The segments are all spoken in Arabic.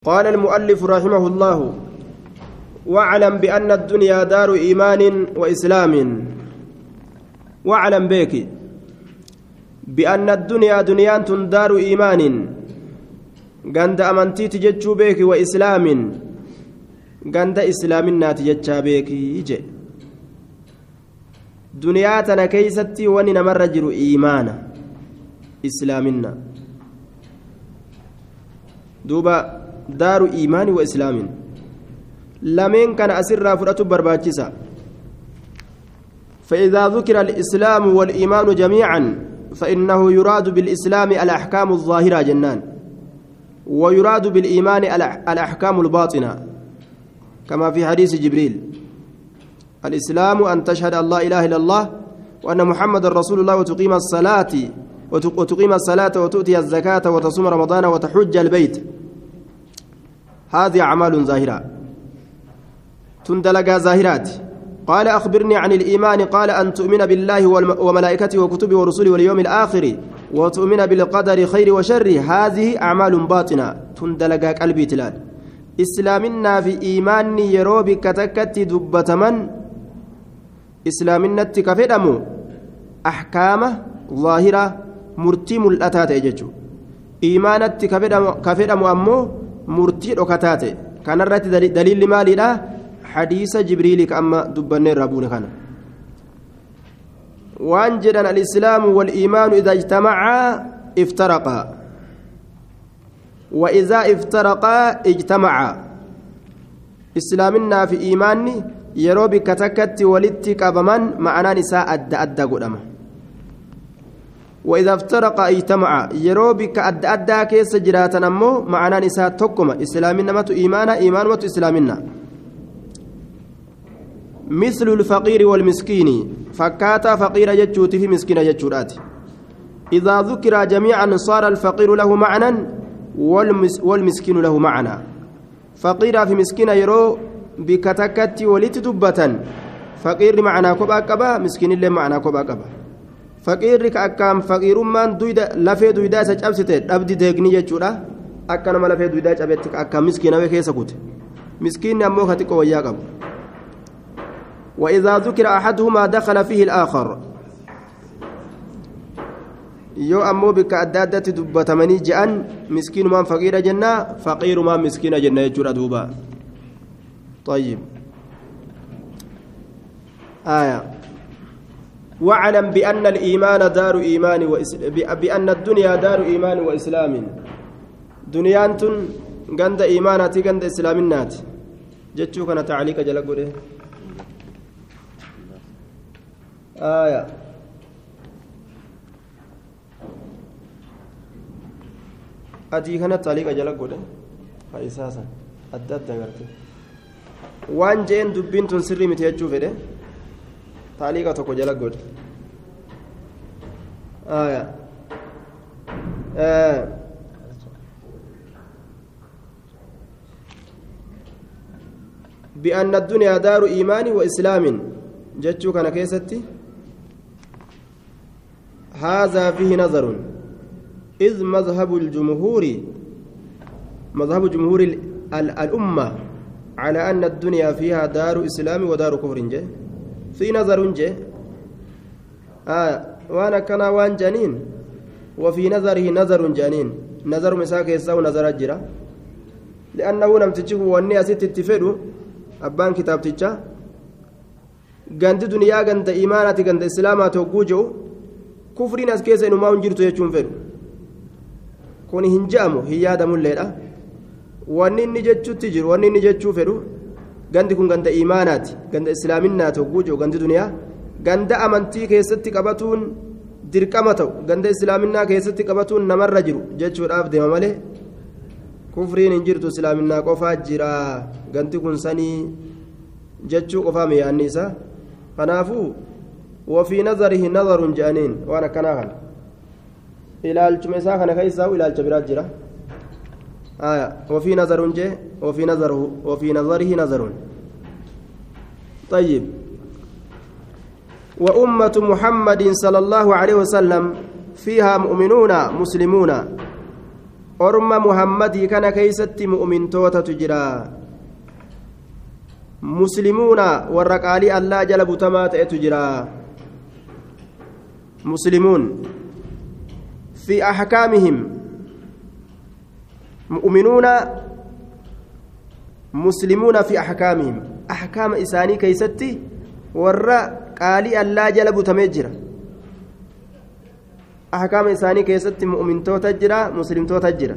قال المؤلف رحمه الله واعلم بأن الدنيا دار إيمان وإسلام. واعلم بك بأن الدنيا دنيا دار إيمان. غند أمنتي تججو بك وإسلام. غند إسلامنا تججا بك يجي دنيا تنا كيستي وننا مرجر إيمانا إسلامنا. دوبا daaru iimaani wa islaamin. Lameen kana asirraa fudhatu barbaachisa. فإذا ذكر الإسلام والإيمان جميعا فإنه يراد بالإسلام الأحكام الظاهرة جنان ويراد بالإيمان الأحكام الباطنة كما في حديث جبريل الإسلام أن تشهد لا إله إلا الله وأن محمد رسول الله وتقيم الصلاة وتقيم الصلاة وتؤتي الزكاة وتصوم رمضان وتحج البيت هذه أعمال ظاهرة. تندلق ظاهرات. قال أخبرني عن الإيمان. قال أن تؤمن بالله وملائكته وكتبه ورسله واليوم الآخر وتؤمن بالقدر خير وشر. هذه أعمال باطنة. تندلق قلبي تلال. إسلامنا في إيماني يروبي كتكت دبتمن. إسلامنا كفدمو. أحكامه ظاهرة مرتي ملأتات إيمانتي كفدمو أمو murtii dhokataa ta'e kanarratti daliilli maaliidha hadiisa jibriilii ka amma dubbannee irraa buune kana waan jedhan alislaamu waliimaanu idaa ijtamacaa iftaraqaa وإذا افترقا اجتمعا إسلامنا في إيماني bikka takkatti walitti qabaman ma'anaan isaa adda adda godhama وإذا افترق اجتمع يرو بك أد أدى كيس جراتا أمو معنا نساء تقم إسلامنا مت إيمانا إيمان مت إسلامنا مثل الفقير والمسكين. فكاتا فقير جتشوت في مسكين جتشورات إذا ذكر جميعا صار الفقير له معنى والمس والمسكين له معنى. فقير في مسكين يرو بكتكت ولت دبة فقير معنا كوبا كبا مسكين اللي معنا كوبا كبا. Faqiirri ka akkaan faqiirummaan lafee duydaa isa cabsite dhabdi deegni jechuudha akka nama lafee duydaa cabetti akkaan miskiinawee keessa kute miskiinni ammoo ka xiqqoo wayyaa qabu وإذا ذكر أحدهما دخل فيه الآخر yoo ammoo bikka adda addatti dubbatamanii je'an miskiinumaan faqiira jenna faqiirumaan miskiina jenna jechuudha duuba طيب آية واعلم بأن الإيمان دار إيمان بأن الدنيا دار إيمان وإسلام. دنيان تن غند إيماناتي غند إسلامنات جتشو كان تعليق جلقوده آية. jala godhe faayisaasan adda adda garte waan jeen dubbiin tun sirrii miti jechuu fedhe taaliiqa tokko jala godhe. بأن الدنيا دار إيمان وإسلام جتشو كان كيستي هذا فيه نظر إذ مذهب الجمهور مذهب جمهور الأمة على أن الدنيا فيها دار إسلام ودار كفر جه في نظر جه آه وأنا كان وان جنين وفي نظره نظر جنين نظر مساك يساو نظر جرا لأنه لم تجيه واني أسيت تفيدو أبان كتاب ganda imaanaati ganda islaamaati hogguu jiru kufriin as keessa inumaa hin jirtu jechuun fedhu kun hin je'amu hin yaadamulleedha wanni inni jechuutti jiru wanni inni jechuu fedhu gandi kun ganda imaanaati ganda islaaminaati hogguu jiru gandi duniyaa ganda amantii keessatti qabatuun dirqama ta'u ganda islaaminaa keessatti qabatuun namarra jiru jechuudhaaf deema malee kufriin hin jirtu islaaminaa qofaa jira ganti kun sanii jechuu qofaa miyaanni isaa kanaafuu wafii nazarihi nazarun je'aniin waan akkanaa kana ilaalchuma isaa kana keessaa ilaalcha biraa jira وفي نظر جه وفي نظره وفي نظره نظر طيب وأمة محمد صلى الله عليه وسلم فيها مؤمنون مسلمون orma muhammadii kana keeysatti mu'mintootatu jira muslimuuna warra qaalii allaa jala butamaa ta'etu jira muslimuun fi axkaamihim mu'minuuna muslimuuna fi axkaamihim axkaama isaanii keeysatti warra qaalii allaa jala butamee jira ahkaama isaanii keessatti mu'mintoota jira muslimtoota jira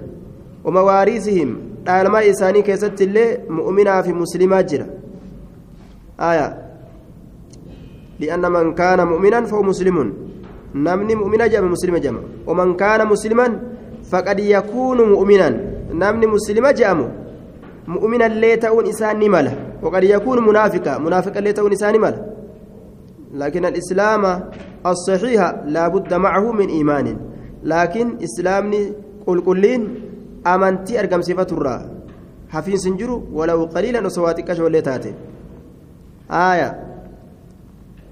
ومواريثهم dhaalmaa isaanii keessatti illee mu'minaa fi muslimaa jira aya لأن من كان مؤمنا فهو مسلم نمني مؤمنا جمع مسلم جمع ومن كان مسلما فقد يكون مؤمنا نمني مسلم جمع مؤمنا لي تؤون إنسان ملا وقد يكون منافقا منافقا لي تؤون إنسان ملا لكن الإسلام الصحيح لا بد معه من إيمان لكن إسلامني قل قلين أمنتي أرقم صفة الرا حفين سنجرو ولو قليلا وسواتك شوليتاتي آية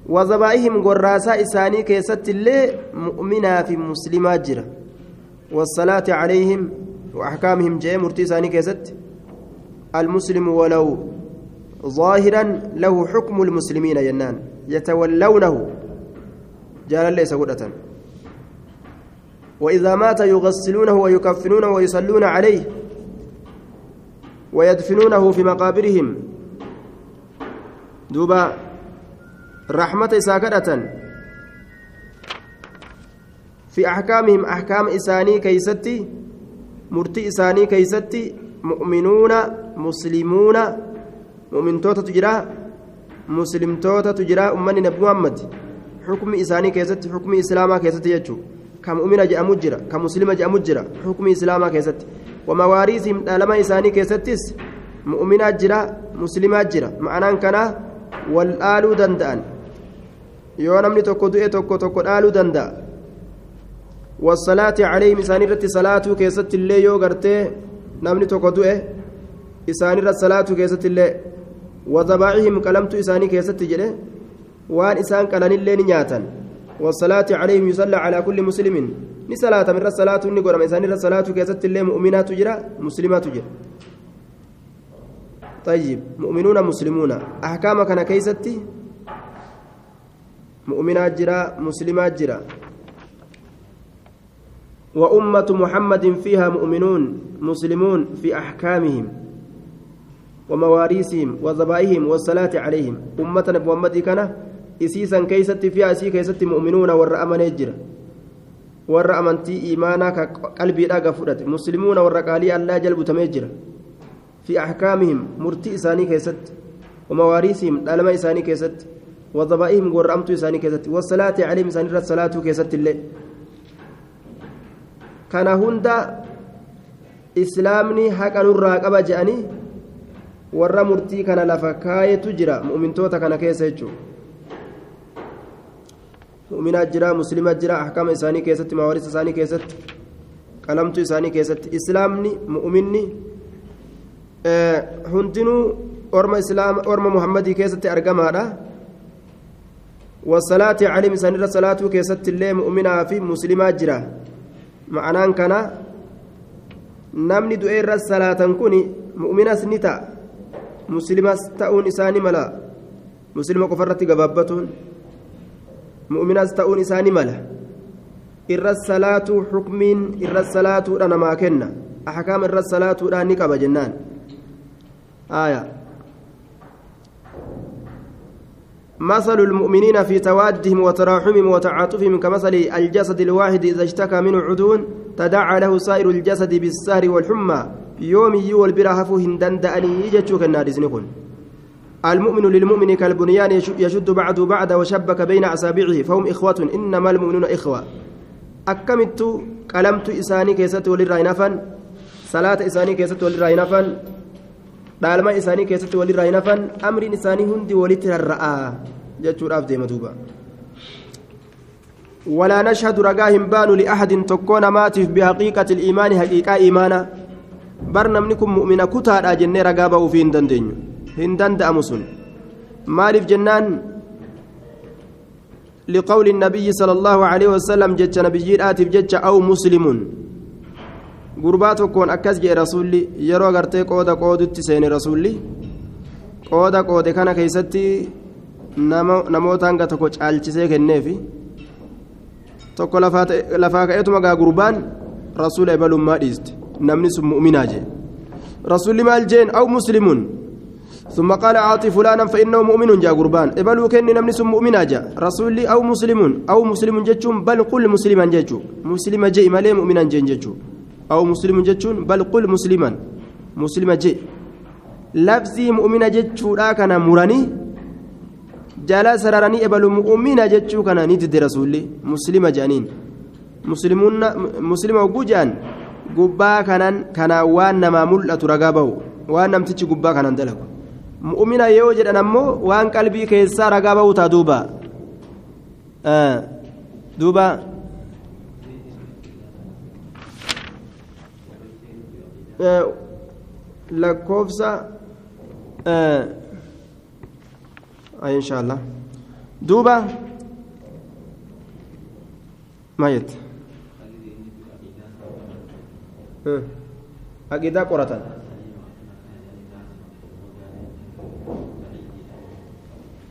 وذبائهم قراسا إساني كيست اللي مؤمنا في مسلمات جرة والصلاة عليهم وأحكامهم جاء مرتي إساني كيست. المسلم ولو ظاهرا له حكم المسلمين ينان. يتولونه. جال ليس قدة وإذا مات يغسلونه ويكفنونه ويصلون عليه ويدفنونه في مقابرهم. دوبا رحمة ساكرة في أحكامهم أحكام إساني كيستي مرتي إساني كيستي مؤمنون مسلمون مؤمن توتا تجرا مسلم توتا تجرا أمني نبي محمد حكم إساني كيست حكم إسلاما كيست يجو كمؤمن جاء مجرى كمسلم جاء مجرى حكم إسلاما كيست ومواريثهم لما إساني كيستس مؤمنات جرا مسلمات جرا معناه كان والآلو دندان yoo namni tokko du'e tokko tokko dhaaluu danda'a. Wasalaati calayhim isaanirratti salaatuu keessatti illee yoo gartee namni tokko du'e isaanirra salaatuu keessatti illee wadabaacihim qalamtu isaanii keessatti jedhe waan isaan qalanillee ni nyaatan wasalaati calayhim yusalla calaa kulli muslimin ni salaatama irra salaatuun ni godhama isaanirra salaatuu keessatti illee mu'minaatu jira muslimaatu jira طيب مؤمنون مسلمون أحكام كان كيستي مؤمنات جرا مسلمات جرا وأمة محمد فيها مؤمنون مسلمون في أحكامهم ومواريثهم وذبائهم والصلاة عليهم. أمة محمد كان إسيسا كيست فيها إسي كيست مؤمنون يجرا ور أمنتي إيمانا قلبي لا قفرت مسلمون ور قالي الله جلب تميجرا في أحكامهم مرتي إساني كيست. ومواريثهم لما إساني كيست. وضبائهم ورمت إساني كيست. والصلاة عليهم إساني الصلاة كيست الليل كان هندا إسلامني حقا نرى قبا جأني warra murtii kana lafa kaayetu jira mu'mintoota kana keessa jechuudha mu'minaa jira muslimaa jira ahkama isaanii keessatti maawarisa isaanii keessatti qalamtu isaanii keessatti islaamni mu'minni hundinuu orma islaama orma muhammadii keessatti argamaadha wasalaati calim isaanirra salaatuu keessatti illee mu'minaa fi muslimaa jira ma'anaan kana namni du'ee irra salaatan kun mu'minas ni ta'a muslimas ta'uun isaanii mala muslima qofarratti gabaabbatuun mu'minas ta'uun isaanii mala irra salaatuu xukmiin irra salaatuudha namaa kenna ahkaama irra salaatuudhaan ni qaba jennaan آية مثل المؤمنين في توادهم وتراحمهم وتعاطفهم كمثل الجسد الواحد إذا اشتكى منه عدو تداعى له سائر الجسد بالسهر والحمى. يوم يول برهفو هندن دأني يجتشوك النار زنكون المؤمن للمؤمن كالبنيان يشد بعض بعد وشبك بين أصابعه. فهم إخوة إنما المؤمنون إخوة. أكمت قلمت إساني كيست وللراينفا صلاة إساني كيست وللراينفا dhaalma isaanii keessatti walirraa hin hafan amriin isaanii hundi walitti rarra'aa jechuudhaaf deema duuba. ولا نشهد رجاهم بان لأحد تكون ماتف بحقيقة الإيمان حقيقة إيمانا برنا منكم مؤمنة كتار أجن رقابة في هندن هندن دأمسون مالف جنان لقول النبي صلى الله عليه وسلم جج نبي آتف جج أو مسلم gurbaa tokkoon akkas jedhe rasuulli yeroo gartee qooda qoodutti seene rasuulli qooda qoode kana keessatti namoota hanga tokko caalchisee kenneefi tokko lafaa ka'eetuma gaa gurbaan rasuula ebalummaa dhiiste namni sun mu'minaa jee rasuulli maal jeen aw muslimuun ثم قال أعطي فلانا فإنه مؤمن جاء قربان إبلو كني نمني سم مؤمنا جاء رسولي أو مسلم أو مسلم جتشون بل قل مسلما جتشو مسلم جي مالي مؤمنا جين جتشو أو مسلم جتشون بل قل مسلما مسلم جي لفظي مؤمنا جتشو لا كان مراني جالا سرراني إبلو مؤمنا جتشو كان ندد رسولي مسلم جانين مسلمون مسلم وجوجان gubbaa kanaan kanaa waan namaa mul'atu ragaa bahu waan namtichi gubbaa kanaan dalagu mu'mina yoo jedhan ammoo waan qalbii keessaa ragaa bahu taa duuba duuba lakkoofsa insha allah duuba maayet aqiidaa qoratan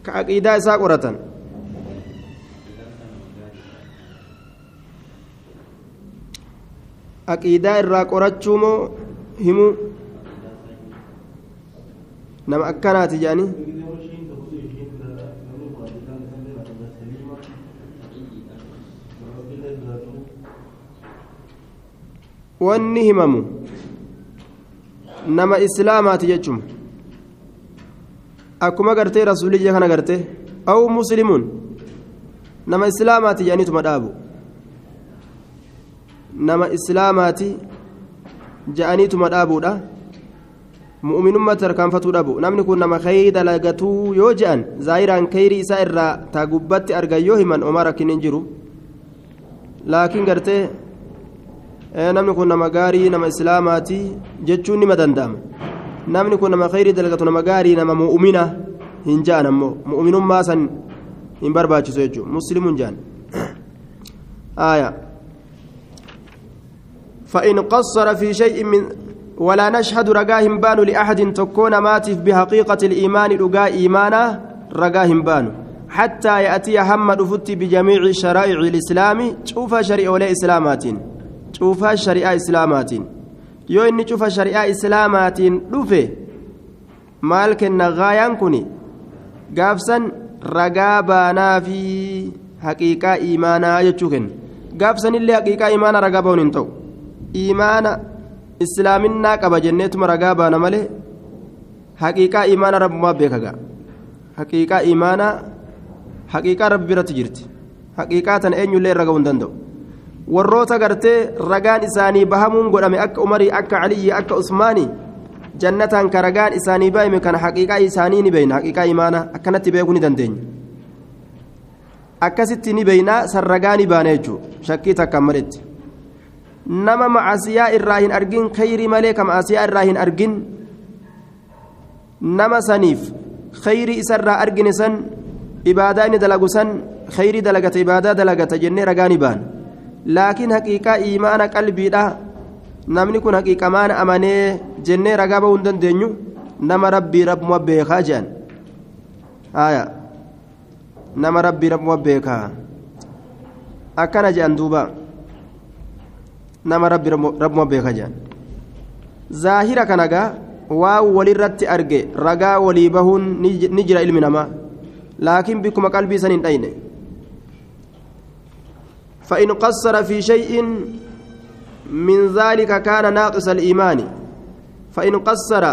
ka aqiidaa isaa qoratan aqiidaa irraa qorachuu moo himuu nama akkanaati jedhanii? Wanni himamu. Nama islaamaati jechuun. Akkuma gartee rasuuliyya kana gartee aw muslimuun nama islaamaati jedhaniituma dhaabu. Nama islaamaati jedhaniituma dhaabuudha mu'minummaa tarkaanfatuu dhabu namni kun nama khayrii dalagatuu yoo je'an zaahiraan khayrii isaa irraa taa gubbatti argan yoo himan omaa rakkin hin jiru laakiin gartee namni kun nama gaarii nama islaamaati jechuun nima danda'ama namni kun nama khayrii dalagatu nama gaarii nama mu'mina hin ja'an ammoo mu'minummaa san hin barbaachisu jechuudha muslimuun ja'an آية فإن قصر في شيء من ولا نشهد رجاهم بان لأحد تكون ماتف بحقيقة الإيمان رجاء إيمانا رجاهم بان حتى يأتي هم رفت بجميع شرائع الإسلام شوف شريعة ولا إسلامات شوف شريعة إسلامات islaamaatiin dhufe maal kenna gaayaan kun gaafsan ragaa baanaa fi haqiiqaa imaanaa jechuu kenna gaafsanillee haqiiqaa imaana ragaa ba'uun hin ta'u imaana islaaminaa qaba jenneetuma ragaa baana malee haqiiqaa imaana rabbumaa beekagaa. Haqiiqaa imaanaa haqiiqaa rabbi biratti jirti. Haqiiqaa tana eenyullee irra ga'uu hin danda'u. Warroota gartee ragaan isaanii bahamuun godhame akka umarii akka caliyyi akka usmaanii jannataan ka ragaan isaanii bahame kana haqiiqaa isaanii ni beeyna haqiiqaa imaanaa akkanatti beekuu ni dandeenya. Akkasitti ni beeynaa san ragaa ni baana jechuudha. Shakkii takkaan maletti nama macasiyaa irraa hin argin khayrii malee ka macasiyaa irraa hin argin nama saniif khayrii isarraa argine san ibaadaa inni dalagu san khayrii dalagata ibaadaa dalagata jennee ragaa ni baana laakiin haqiiqaa imaana qalbiidha namni kun haqiiqamaan amanee jennee ragaa bahuu hin dandeenyu nama rabbii rabbuma beekaa jedhan nama rabbii rabbuma beekaa akkana jedhan duuba nama rabbi rabbuma beeka jedhan zaahira kanagaa waan walirratti arge ragaa walii bahuun ni jira ilmi namaa laakiin bikkuma qalbii san hin dhayne فإن قصر في شيء من ذلك كان ناقص الإيمان فإن قصر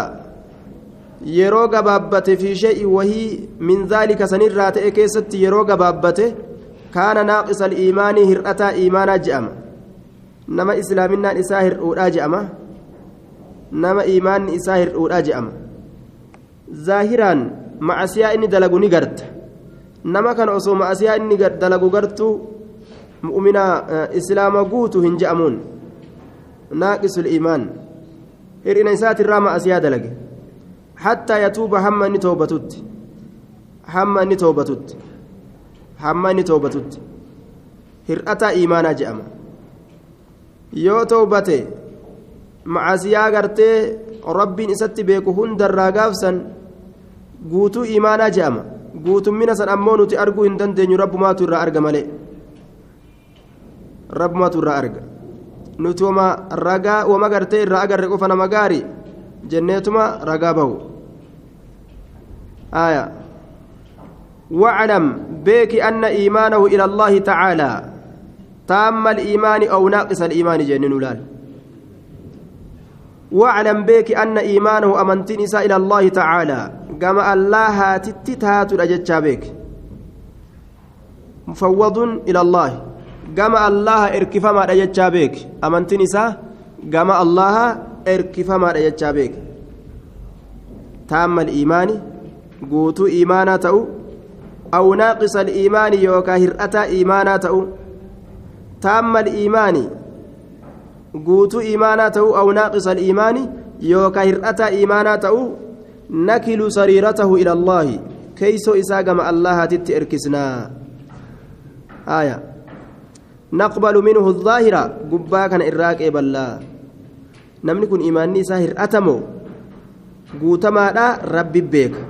gabaabbate fi shay'in wahii min zaalika sanirraa ta'e keessatti yeroo gabaabbate kaana naaqisa aliimaanii hir'ataa iimaanaa je'ama nama islaaminaan isaa hir'uudhaa je'ama nama iimaanni isaa hir'uudhaa je'ama zaahiraan macasiyaa inni dalagu ni garta nama kana osoo macasiyaa inni dalagu gartuu mu'mina islaama guutu hin je'amuun naaqisu liimaan hir'ina isaatirraa macasiyaa dalage حتى يتوب هم اني توبتت هم اني توبتت هم اني توبتت هرأتا إيمانا جأما yoo toobate macasiyaa gartee rabbiin isatti beeku hundarraa gaafsan guutuu imaanaa je'ama. Guutummina san ammoo nuti arguu hin dandeenyu rabbumaatu irraa arga malee. Rabbumaatu irraa arga. Nuti wama ragaa wama gartee irraa agarre qofa nama gaarii jenneetuma ragaa bahu aaya. Waclam beeki anna iimaanahu ila allaahi tacaalaa تام الإيمان أو ناقص الإيمان جنن لال. واعلم بك أن إيمانه أمنتين إلى الله تعالى. كما الله تتتات الأجتشا بك. مفوض إلى الله. كما الله بك. كما الله بك. تام الإيمان. قوتو إيمانا تأو. أو ناقص الإيمان إيمانا تأو. تام الإيمان. قوتو إيمانا تأو أو ناقص الإيمان يوكا هرأتا إيمانا تأو نكل سريرته إلى الله. كيسو إساقم الله تتئركسنا آية. نقبل منه الظاهرة قباكا إراك إبلا نمني كن إيماني ساهر أتمو guutamaadha rabbi beeka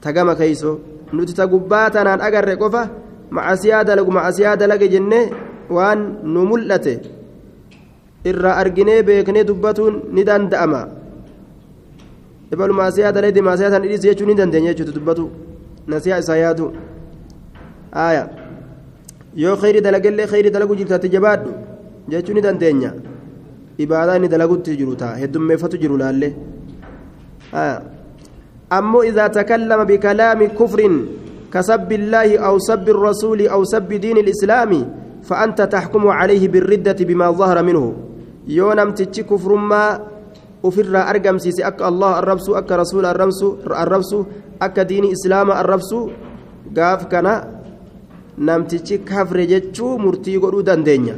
tagama keeyso nuti ta gubbaa tanaan agarre qofa macasiyaa dalagu macasiyaa dalage jenne waan nu mul'ate irraa arginee beeknee dubbatuun ni danda'ama. Ebalu maasiyaa dalage maasiyaa san dhidhiisi jechuu ni dandeenya jechuutu dubbatu. Nasiyaa isaa yaadu. Aaya yoo kheyri dalagellee kheyri dalagu jirtaatti jabaadhu jechuu ni dandeenya. Ibaadaa ni dalagutti jiru taa heddummeeffatu jiru laallee. Aaya ammoo izaa takallama bikalaami kufriin كسب الله أو سب الرسول أو سب دين الإسلام فأنت تحكم عليه بالردة بما ظهر منه. يونم تتشي كفر ما أفر أرقم سيسي أك الله الربس أك رسول الربس الربس أك دين إسلام الربس. قاف كان نمتشي كفر جتشو مرتي دندنيا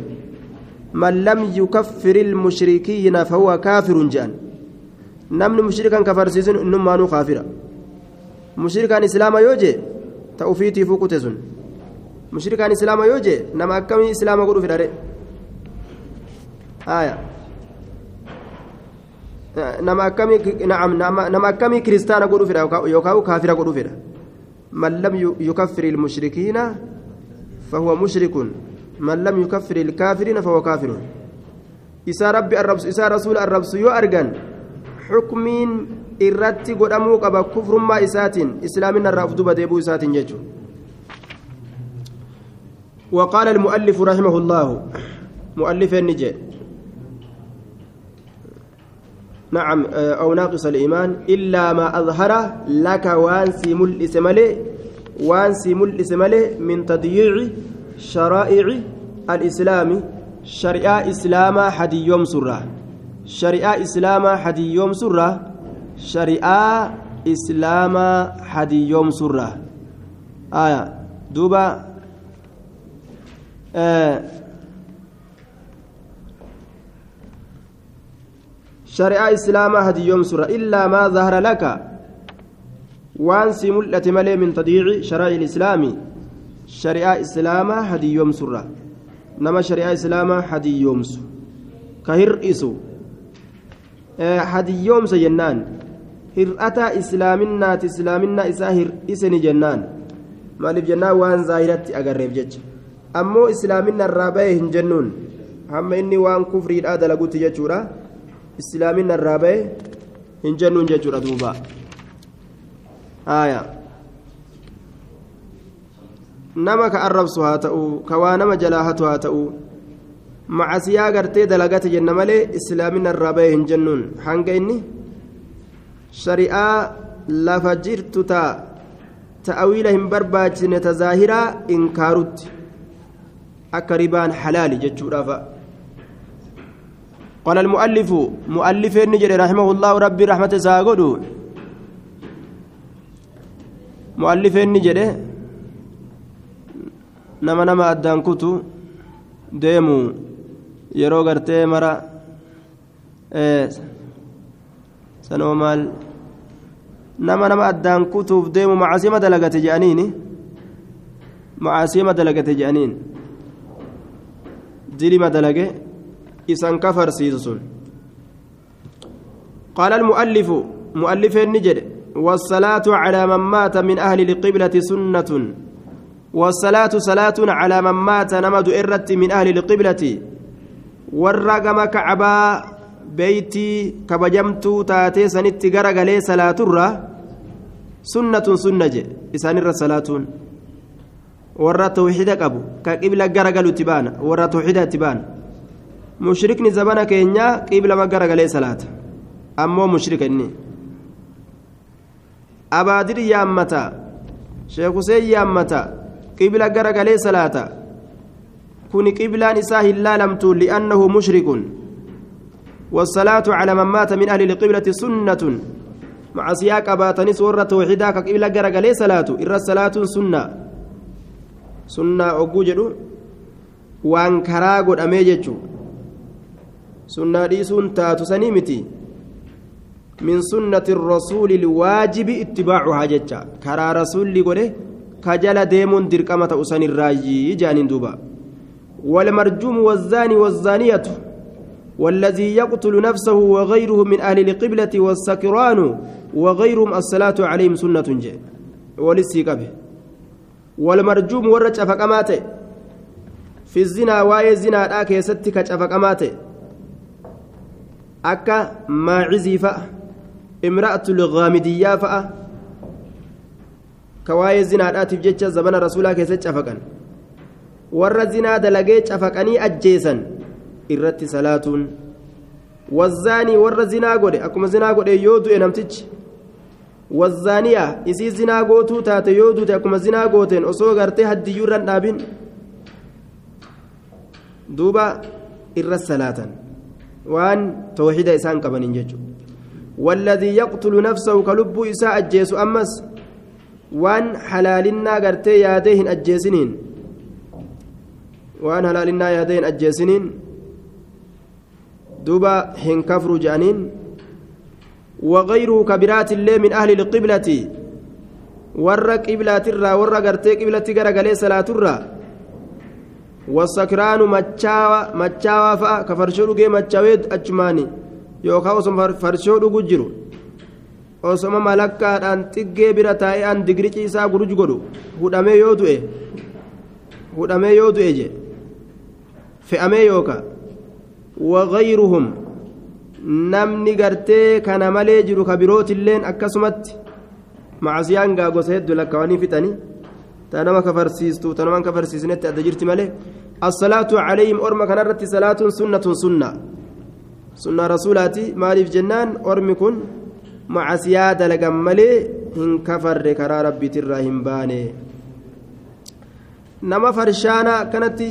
من لم يكفر المشركين فهو كافر جان. namni mushrikan kafarsiisun innummaanuu kaafira mushrikaan islaama yoo jee ta ufiitiifuu kute sun mushrikaan islaama yoo jee nama akkamii islaama godhu fedhare aya nama akkamii naam nama akkamii kiristaana godhu fedha yookaan kaafira godhu fedha man lam yukaffir ilmushrikiina fahuwa mushrikun man lam yukaffir ilkaafiriina fahuwa kaafirun isaa rabbi isaa rasuula arrabsu yoo argan xukmiin irratti godhamuu qaba kufrummaa isaatiin islaamina irraa uf duba deebuu isaatiin jechuudha. وقال المؤلف رحمه الله مؤلف النجي نعم أو ناقص الإيمان إلا ما أظهر لك وانسي ملئس ملئ وانسي ملئس ملئ من تضييع شرائع الإسلام شريعة إسلام حدي يوم سره shari'aa islaamaa hadiyyoomsurra shari'aa islaamaa hadiyyoomsurra aya duuba shari'aa islaamaa hadiyyoomsurra illaa maa zahara laka waan si mul'ate malee min tadiici sharaa'i islaami shari'aa islaamaa hadiyyoomsurra nama shari'aa islaamaa hadiyyoomsu ka hir'isu hadiyyoomsa jennaan hir'ataa islaaminaati islaaminaa isaa hir'iseni jennaan. Maaliif jennaan waan zaahiratti agarreef jecha. Ammoo islaamina irraa bahe hin jennuun. Hamma inni waan kufriidhaa dalagutti jechuudha. Islaamina irraa bahe hin jennuun jechuudha duuba. Haaya. Nama ka arrabsu haa ta'u ka waa nama jalaa hatu haa ta'u. Macasiyaa gartee dalagate jenna malee islaamina irraa hin jennuun. Hanga inni shari'aa lafa jirtu taa ta'awiila hin barbaachisne ta zaahiraa inkaarutti akka ribaan halaali jechuudhaafa قال المؤلف مؤلف النجر رحمه الله ربي رحمة ساغدو مؤلف النجر نما نما أدان كتو ديمو yeroo gartee mara sanoo maal Nama nama addaan kutuuf deemu macaasima dalagate je'aniini macaasima dalagate je'aniin dilima dalage isan kafarsiisu sun قال المؤلف مؤلف النجد والصلاة على من مات من أهل القبلة سنة والصلاة صلاة على من مات نمد إرت من أهل القبلة والرقم كعبا beeytii kabajamtuu taatee sanitti garagalee salaaturra sunnatun sunna je isaanirra salaatuun. Warra tawxiida qabu ka qibla garagalu itti baana warra tawxiida itti baana. Mushrikni zabana keenyaa qiblama garagalee salaata. Ammoo mushrika inni. Abaadiri yaammata sheekuseen yaammata qibla garagalee salaata. Kun qiblaan isaa hin laalamtu li'annahu mushrikun. والصلاة على من مات من أهل القبلة سنة مع سياق أباتنس ورة توحيدا كقبلة صلاة إر صلاة سنة ogguu jedhu waan karaa godhamee jechuun sunnaa dhiisuun taatu sanii miti min sunnati rasuuli waajibi ittibaacuhaa jecha karaa rasuulli godhe ka jala deemuun dirqama ta'u sanirraayyii jaaniin duuba والمرجوم والزاني والزانية والذي يقتل نفسه وغيره من أهل القبلة والسكران وغيرهم الصلاة عليهم سنة جاء ta'e fi zinaa waa'ee zinaadhaa keessatti ka cafaqamaa ta'e akka maacizii fa'a imra'atul ghaamidiyyaa fa'a ka waa'ee zinaadhaatiif jecha zabana rasuulaa keessatti cafaqan warra zinaa dalagee cafaqanii ajjeesan irratti salaatuun wazzaanii warra zinaa godhe akkuma zinaa godhe yoo du'e namtichi والزانية إسي زنا قوتو تاتي يودو تاكما زنا قوتين أصو غرتي حد يوران دابين دوبا إر الصلاة وان توحيد إسان قبن ججو والذي يقتل نفسه كلب إساء أجيس أمس وان حلالنا غرتي ياديهن أجيسنين وان حلالنا ياديهن أجيسنين duuba hin kafru jedhaniin waqayruu kabiraatillee min ahli qiblati warra qiblaatirraa warra gartee qiblatti garagalee salaaturraa wasakraanu machaawaa fa'a ka farshoo dhugee machaawee achumaani yookaan osoma farshoo dhugu jiru osoma malakkaadhaan xiggee bira taa'e'aan digrici isaa guruj godhu hudhamee yoo du'e hudhamee yoo du'e je fe'amee yookaan. Wagayruhum namni gartee kana malee jiru ka birootilleen akkasumatti macasiyaan gaa gosa hedduu lakkawanii fixanii ta nama kafarsiistu ta naman kafarsiisnetti adda jirti malee assalaatu calayhim orma kanarratti salaatuun sunnatun sunna sunna rasuulaati maaliif jennaan ormi kun macasiyaa dalagan malee hin kafarre karaa rabbiitirraa hin baane nama farshaana kanatti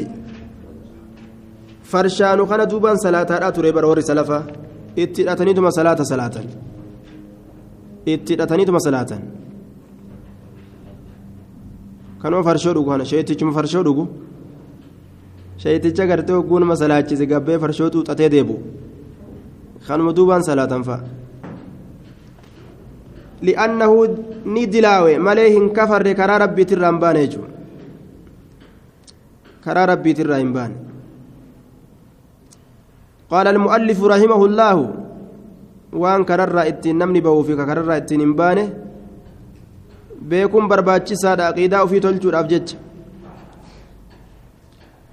farshaanu kana duubaan salaataadhaa ture bara warri salafaa itti hidhataniituma salaata salaatan itti hidhataniituma salaatan kanuma farshoo dhugu kana sheetichuma farshoo dhugu sheeticha gartee hogguu nama salaachise gabbee farshoo xuuxatee deebu kanuma duubaan salaatan fa'a li'annahu ni dilaawe malee hin kafarre karaa rabbiitirraa hin baane jechuudha karaa rabbiitirraa hin baane قال المؤلف رحمه الله وان كرر اتين نمني بو في كرر اتين امبانه بيكون برباچسا دا عقيده وفي تلجوداف جج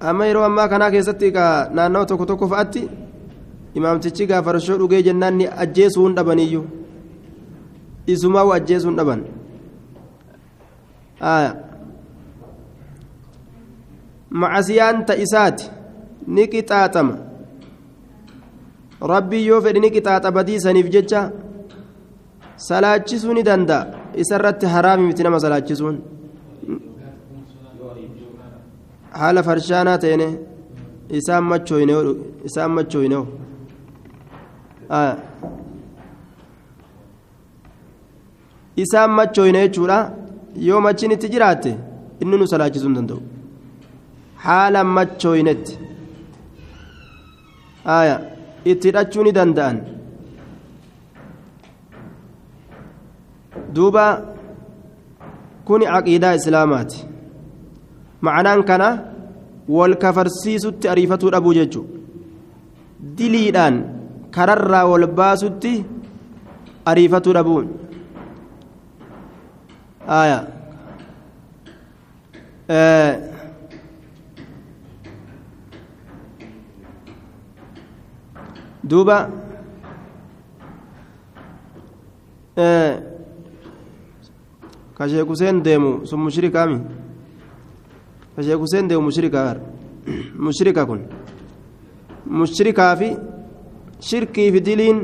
amma yeroo ammaa kanaa keessatti ka naannoo tokko tokko fa'atti imaamtichi gaa farshoo dhugee jennaan ni ajjeesuu hin dhabaniyyuu isumaa ajjeesuu hin dhaban macasiyaan ta isaati ni qixaaxama rabbii yoo fedhe ni qixaaxa badiisaniif jecha salaachisuu ni danda'a. Isarratti haraami miti nama salaachisuun. Haala farshaanaa ta'ene isaan machooyne isaan machooyne jechuudha. Yoo machiin itti jiraatte inni nu salaachisuu hin danda'u. Haala machooynetti itti hidhachuu ni danda'an. Duuba kun caqiidaa islaamaati. Ma'anaan kana wal kafarsiisutti ariifatuu dhabuu jechuudha diliidhaan kararraa wal baasutti ariifatuu dhabuun aya duuba ka sheek huseen deemu sun mushrikaami ka sheek huseen deemu mushrika mushrika kun. Mushrikaa fi shirkii fi diliin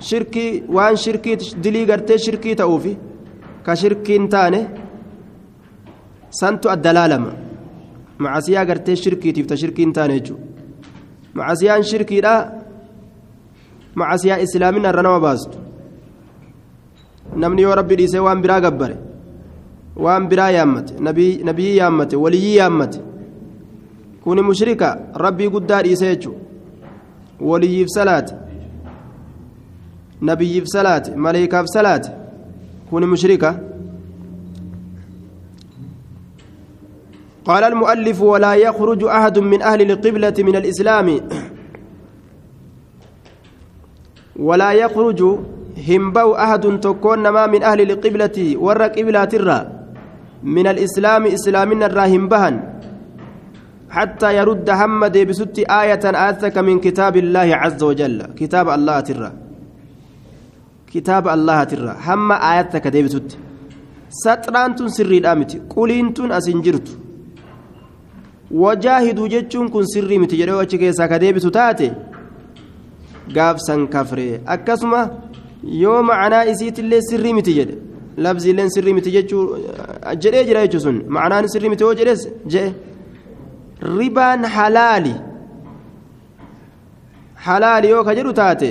shirkii waan shirkii dilii gartee shirkii ta'uufi ka shirkiin taane santu adda laalama macasiyaa gartee shirkiitiif ta shirkiin taane jechuudha macasiyaan shirkiidha. Macasiyaa islaamina irra nama baastu. Namni yoo rabbi dhiisee waan biraa gabbare waan biraa yaammate nabiyyi yaammate waliyyii yaammate kuni mushrika rabbii guddaa dhiisee jechuudha. Waliyyiif salaate nabiyyiif salaate maleeykaaf salaate kuni mushrika قال المؤلف ولا يخرج أحد من أهل القبلة من الإسلام. ولا يخرج همبو أحد تكون ما من أهل القبلة ور قبلة الرا من الإسلام إسلامنا الراهم بهن حتى يرد حمد بست آية آتك من كتاب الله عز وجل. كتاب الله ترى. كتاب الله ترى. هم آياتك ديبست سطران سري الآمت قلين أسنجرت wajaahiduu jechuun kun sirrii miti jedhee achi keessaa ka deebisu taate gaafsan kafree akkasuma yoo macanaa isiitillee sirrii miti jedhe labziilleen sirrii miti jechuu jedhee jira jechuu sun macanaan sirrii miti yoo jedhes jedhe ribaan halaali halaali yoo ka jedhu taate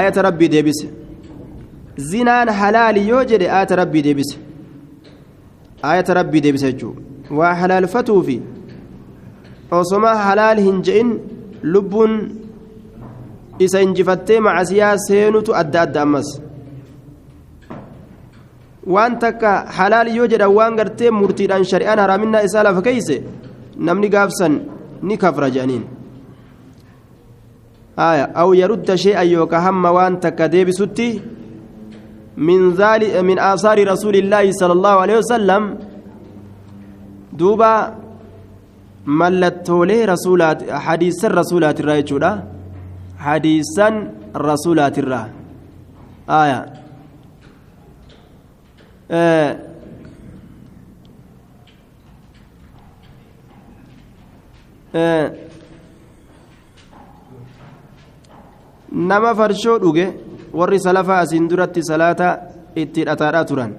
ayata rabbii deebise zinaan halaali yoo jedhe ayata rabbii deebise ayata rabbii deebise jechuu waa halaalfatuufi osoma halaal hin je'in lubbuun isa injifattee macasiyaa seenutu adda adda ammas waan takka halaal yoo jedhan waan gartee murtiidhaan shari'aan haraaminaa isaa lafa keeyse namni gaafsan ni kafra jedhaniin aya aw yarudda shay'an yooka hamma waan takka deebisutti min zaali min aasaari rasuulillaahi sala allahu alehi wasalam duuba mallattoolee rasuulaati hadiisan rasuulaatirraa jechuudha hadiisan rasuulaatirraa aya nama farshoo dhuge warri salafaa asiin duratti salaata itti hidhataadhaa turan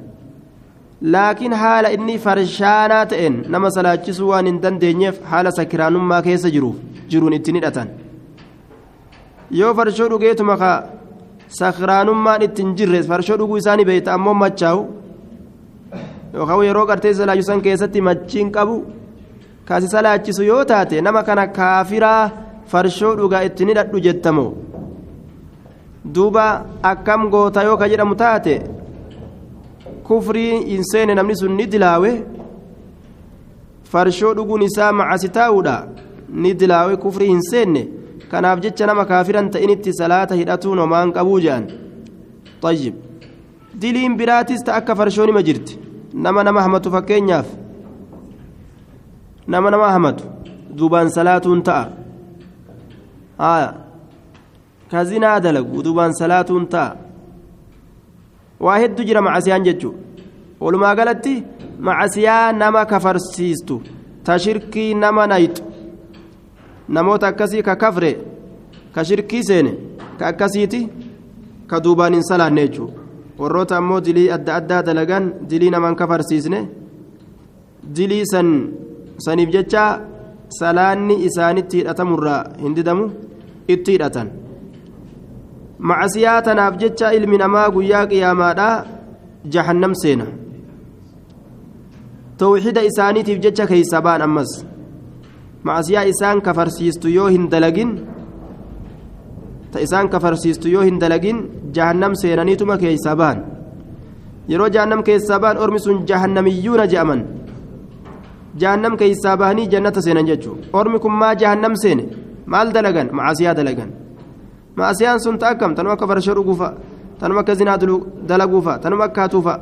laakiin haala inni farshaanaa ta'een nama salaachisuu waan hin dandeenyeef haala sakiraanummaa keessa jiruuf jiruun ittiin hidhatan yoo farshoo dhugeetuma ka sakiraanummaan ittiin jirre farshoo dhuguu isaanii beeyta ammoo machaa'u. Yookaan yeroo gartee salaachisan keessatti machiin qabu kaasi salaachisu yoo taate nama kana kaafiraa farshoo dhugaa ittiin hidhadhu jettamoo. Duuba akkam goota yoo ka jedhamu taate kufrii hin seene namni sun ni dilaawe farshoo dhuguun isaa macasi taa'uudha ni dilaawe kufrii hin seenne kanaaf jecha nama kaafiran ta'initti salaata hidhatuun homaan qabuu jedhan tayyib diliin biraatis ta akka farshoo nima jirti nama nama hamatu fakkeenyaaf nama nama hamatu duubaan salaatuun ta'a haya ka zinaa dalagu duubaan salaatuun ta'a waa hedduu jira macasiyaan jechuun. Walumaa galatti macasiyaa nama kafarsiistu ta shirkii nama nayxu namoota akkasii ka kafre ka shirkii seene ka akkasiiti ka duubaan hin salaanne jechuudha. Warroota ammoo dilii adda addaa dalagan dilii naman kafarsiisne dilii san saniif jecha salaanni isaanitti hidhatamurraa hin didamu itti hidhatan. Macasiyaa tanaaf jecha ilmi namaa guyyaa qiyaamaadhaa jahannam seena. Tawxiida isaaniitiif jecha keeysa baan ammas. Macasiyaa isaan kafarsiistu yoo hin dalagin ta isaan kafarsiistu yoo hin dalagin jahannam seenaniituma keeysa baan. Yeroo jahannam keessaa baan ormi sun jahannamiyyuuna je'aman. Jahannam keeysaa bahanii jannata seenan jechuu ormi kun maa jahannam seene? Maal dalagan? Macasiyaa dalagan maasiyaan sun ta akkam tanuu akka farshoo dhugufa tanuma akka zinaa dalaguufa tanuma akka hatuufa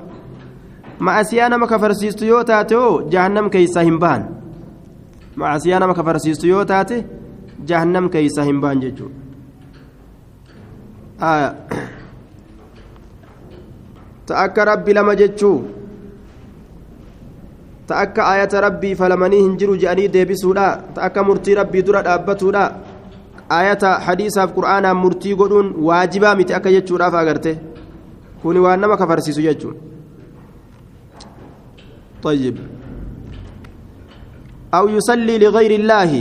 ma'asiyaa nama kafarsiistu yoo taate hoo jahannam keeysaa hin bahan. Ma'asiyaa nama kafarsiistu yoo taate jahannam keeysaa hin bahan jechuudha. Ta akka rabbi lama jechuu. Ta akka ayata rabbii falamanii hin jiru je'anii deebisuudha ta akka murtii rabbii dura dhaabbatuudha ayata hadiisaaf qur'aanaan murtii godhuun waajibaa miti akka jechuudhaaf agarte kuni waan nama kafarsiisu jechuun طيب أو يصلي لغير الله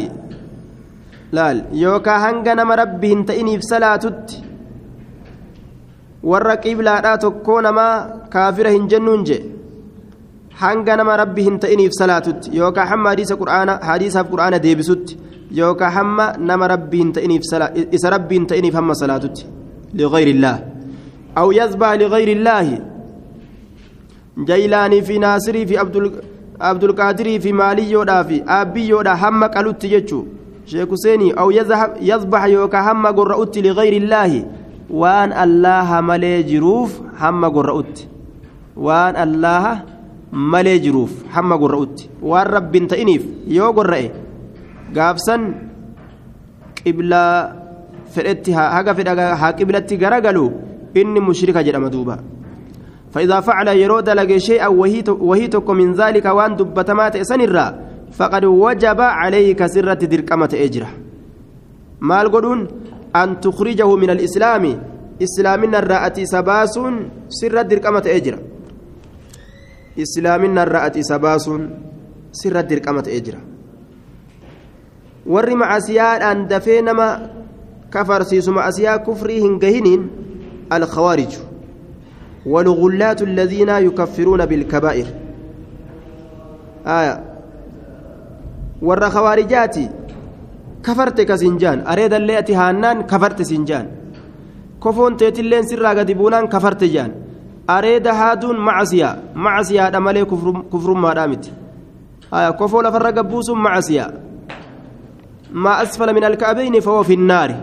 laal yookaa hanga nama rabbi hin ta'iniif salaatutti warra qiblaadhaa tokkoo namaa kaafira hin jennuun je Hanga nama rabbi hin ta'iniif salaatutti yookaa hamma hadiisa qur'aana hadiisaaf qur'aana deebisutti yookaa hamma nama rabbi hin ta'iniif isa rabbi hin ta'iniif hamma salaatutti ligayri illaah aw yazbaa ligayri illaahi jaylaanii fi naasirii fi abdulqaadirii fi maaliyyoodhaa fi aabbiyyoodhaa hamma qalutti jechuu sheek huseenii aw yazbax yookaa hamma gorra'utti ligayri illaahi waan allaaha malee jiruuf hamma gorra'utti waan allaaha malee jiruuf hamma gorra'utti waan rabbiin ta'iniif yoo gorra'e gaafsan qiblaa fedhetti haga fedha haa qiblatti garagalu inni mushrika jedhama duuba فإذا فعل يرود لك شيئا وهي من ذلك وأن دبتمات سنرا فقد وجب عليك سرة دركمة أجرة ما القدون أن تخرجه من الإسلام إسلامنا الرأتي سباس إسلامنا الرأتي سباس سرة دركمة أجرة warri macasiyaadhaan dafee nama kafarsiisu macasiyaa kufrii hin gahiniin alkhawaariju. والغلات الذين يكفرون بالكبائر آية ور خوارجاتي كفرت كسنجان أريد اللي أتي هانان كفرت سنجان كفون تيتلين سرا قدبونان كفرت جان معسيا معسيا أمالي كفر, كفر ما دامت آية كفو لفر قبوس معسيا ما أسفل من الكعبين فهو في النار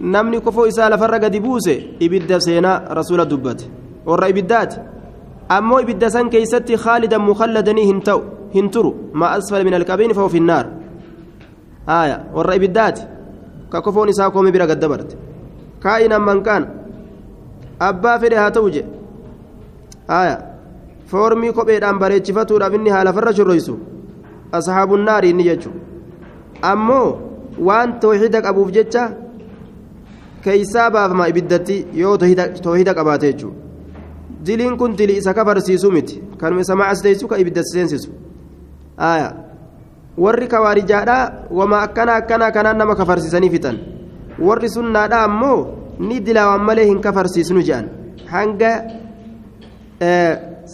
نمني كفو إسا لفر قدبوس إبدا سينا رسول دبته warra ibiddaati ammoo ibidda san keeysatti khaalidan mukhalladanii hin ta'u hin turu maa asfala min alqabiini fahu finnaar aya warra ibiddaati ka kofoon isaa koome bira gaddabarte kaa'inan mankaan abbaa fedhe haa ta'u je aya foormii kopheedhaan bareechifatuudhaaf inni haa lafarra shorroysu ashaabunnaari inni jechu. Ammoo waan toohida qabuuf jecha keeysaa baafama ibiddatti yoo toohida qabaate jechuudha diliin kun dilii isa kafarsiisu miti. Kanuma isa macasdeessu ka ibidda seensisu. Warri kawaarijaadhaa wama akkana akkana kanaan nama kafarsiisanii fixan. Warri sunnaadhaa ammoo ni dilaawan malee hin kafarsiisnu jedhan hanga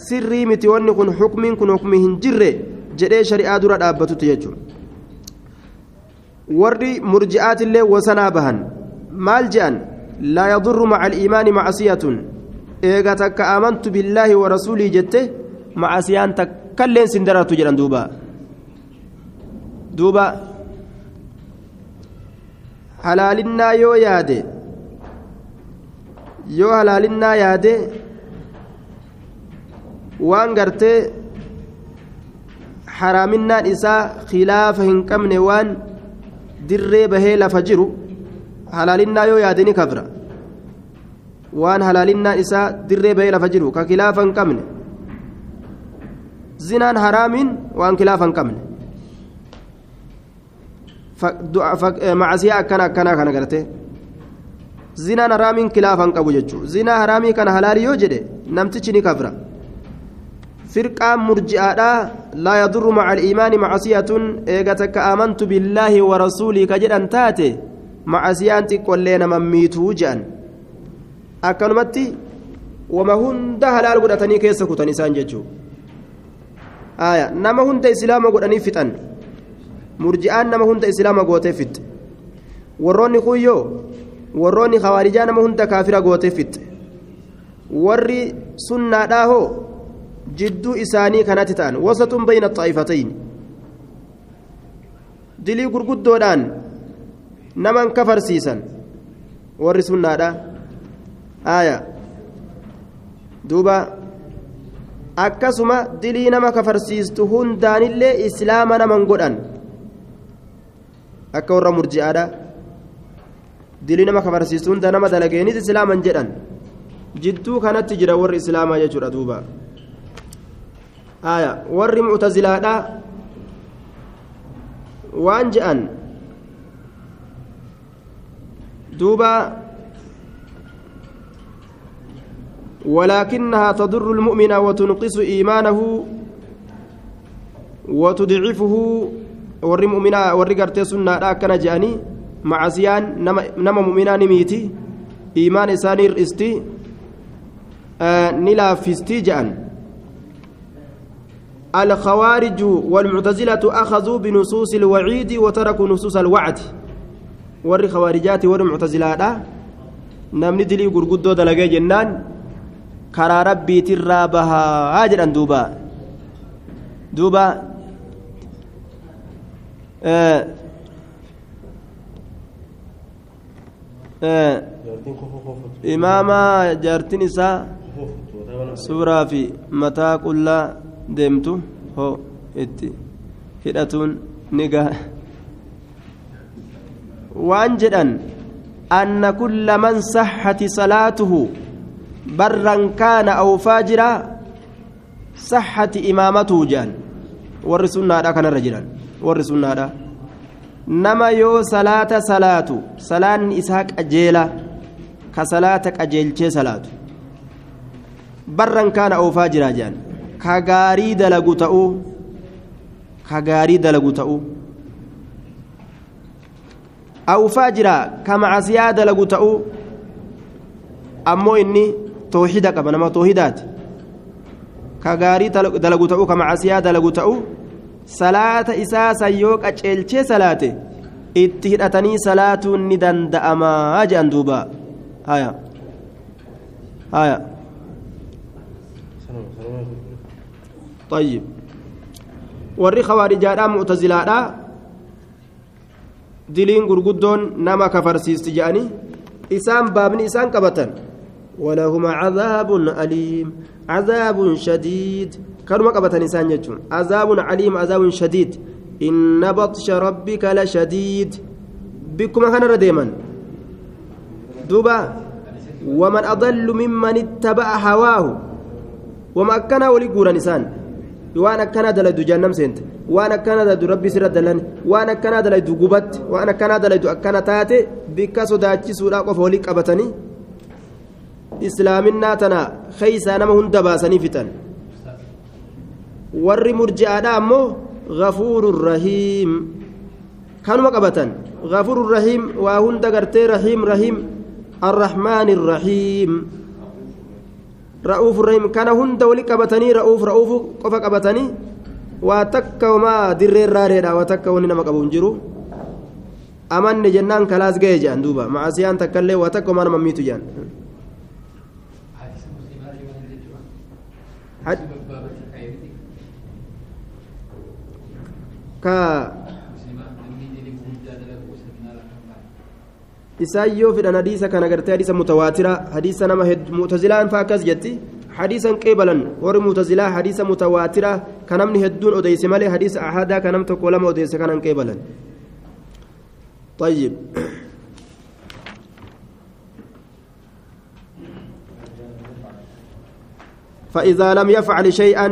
sirrii miti wanni kun hukmiin kun hukmi hin jirre jedhee shari'aa dura dhaabbatutti jechuudha. Warri murji'aatillee wasanaa bahan maal jedhan laa yadurru maca aliimaani macasiyatun eega takka amantu billaahi wa rasuulii jette macasiyaan takkailleen sin darartu jedhan duuba. Duuba. Halaalinnaa yoo yaade yoo halaalinnaa yaade waan gartee haraaminaan isaa khilaafa hin qabne waan dirree bahee lafa jiru halaalinnaa yoo yaade ni kafra waan halaalinnaan isaa dirree bahee lafa jiru ka khilaafa hin qabne zinaan haraamiin waan khilaafa hin qabne macasiyaa akkana akkanaa kana garte zinaan haraamiin khilaafa hin qabu jechuudha zinaa haraamii kana halaali yoo jedhe namtichi ni kafra firqaan murji'aadhaa laa yadurru maca aliimaani macasiyatun eega takka amantu billaahi wa rasuulii ka jedhan taate macasiyaan xiqqollee nama miituu jedhan akkanumatti wama hunda halaal godhatanii keessa kutan isaan jechuudha aya nama hunda islaama godhanii fixan murji'aan nama hunda islaama gootee fixxe warroonni kuyyoo warroonni khawaarijaa nama hunda kaafira gootee fixxe warri sunnaadhaa hoo jidduu isaanii kanatti ta'an. Wasatun bayna xaa'ifatayn dilii gurguddoodhaan naman kafarsiisan. Warri sunnaadha. Aya duuba. Akkasuma dilii nama kafarsiistu hundaanillee islaama naman godhan. Akka warra murji'aadha. Dilii nama kafarsiistu hunda nama dalageenis islaaman jedhan. Jidduu kanatti jira warri islaamaa jechuudha duuba warri mu'tazilaadha. Waan je'an duuba ولكنها تضر المؤمن وتنقص إيمانه وتضعفه ور مؤمنا ور غرتي سنة كان جاني معصيان نما نما مؤمنا نميتي إيمان إساني رئستي آه نلا فيستي جان الخوارج والمعتزلة أخذوا بنصوص الوعيد وتركوا نصوص الوعد. ور خوارجات ور معتزلات. نمني دلي غرغدو دلغي جنان. karaa rabbiitirraa bahaa jedhan duuba duuba imaama jaartin isaa suuraa fi mataa qullaa deemtu ho itti hidhatuun ni gaha waan jedhan anna kulla man saxati salaatuhu barran kaana aw faajira saxati imaamatuu jedhan. Warri sunnaadha kanarra jiran warri sunnaadha nama yoo salaata salaatu salaanni isaa qajeela ka salaata qajeelchee salaatu barran kaana aw faajira jedhan ka gaarii dalagu ta'uu ka gaarii dalagu ta'uu aw faajira ka macasiyaa dalagu ta'uu ammoo inni toohida qaba nama toohidaati ka gaarii dalagu ta'u ka macasiyaa dalagu ta'u salaata isaa san yoo qaceelchee salaate itti hidhatanii salaatuun ni danda'amaa jedhan duuba haya haya طيب. warri khawarijaadhaa mu'tazilaadhaa diliin gurguddoon nama kafarsiisti jedhanii isaan baabni isaan qabatan ولهم عذاب أليم. عذاب شديد. كانوا قبة إنسان يجون. عذاب عليم عذاب شديد. إن بطش ربك لشديد. بكم كان رديما دوبا. ومن أضل ممن اتبع هواه. وما كان ولي نسان وأنا كان دلد جهنم سنت وأنا كان دلد ربي سر دلن وأنا كان دلد غبت وأنا كان دلد أكنا تاتي بك سوداتي سودا قفولي قبتني islaaminaa tana keeysaa nama hunda baasanii fixan warri murji'aadha ammoo gafuurun rahiim kanuma qabatan gafuurun rahiim waa hunda gartee rahiim rahiim arrahmaani rahiim ra'uufu rahiim kana hunda wali qabatanii ra'uuf ra'uufu qofa qabatanii waa takka homaa dirreen raareedha waa takka wanni nama qabu hin jiru amanne jennaan kalaas ga'e jedhan duuba macasiyaan takkaillee waa takka homaa nama miitu jedhan ka isaan yoo fedhan hadiisa kana gartee hadiisa mutawaatira hadiisa nama mutazilaan faa akkas jetti hadiisan qeebalan warri mutazilaa hadiisa mutawaatira ka namni hedduun odeyse malee hadiisa ahadaa ka nam tokko lama odeyse kanan qeebalan طيب فإذا لم يفعل شيئا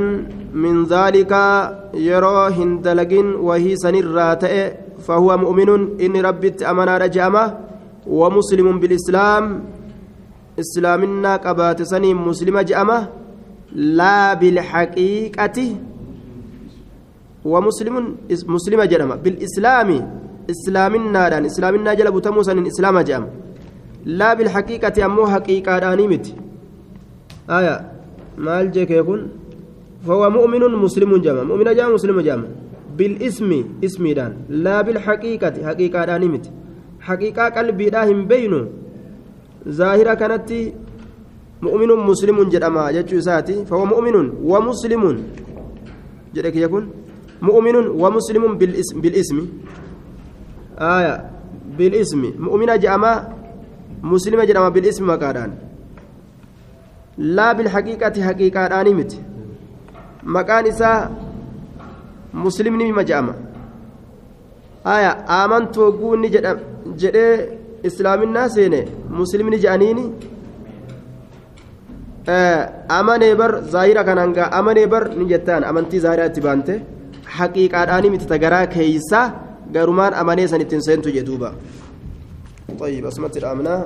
من ذلك يرى هندلق وهي سنرات فهو مؤمن إن ربي أمنا رجامة ومسلم بالإسلام إسلامنا قبات سني مسلمة جأمة لا بالحقيقة ومسلم مسلمة جأمة. بالإسلام إسلامنا دان إسلامنا جلب تموسا إسلام جامة لا بالحقيقة أمو حقيقة دانيمت آية maal jekee kun فهو مؤمن مسلم جامع مؤمن جامع مسلم جامع بالإسم اسميدان لا بالحقيقة حقيقة دانمت حقيقة قلبي داهم بينه. ظاهرة كانت مؤمن مسلم جدما جتشو ساتي فهو مؤمن ومسلم. جدك يكون مؤمن ومسلم بالاسم بالإسم. آية بالإسم. مؤمن جامع مسلم جدما بالإسم مكادان laa bilhaqiiqati haqiiqaadhaanii miti maqaan isaa muslimni mima je'ama aya aamantu hogguu inni jedhee islaaminaa seene muslimni je'aniini amanee bar zaahira kanaan gaa amanee bar ni jettaan amantii zaahiraa itti baante haqiiqaadhaanii miti tagaraa keeysaa garumaan amanee san ittiin seentu jedhuuba طيب أسمت الأمناء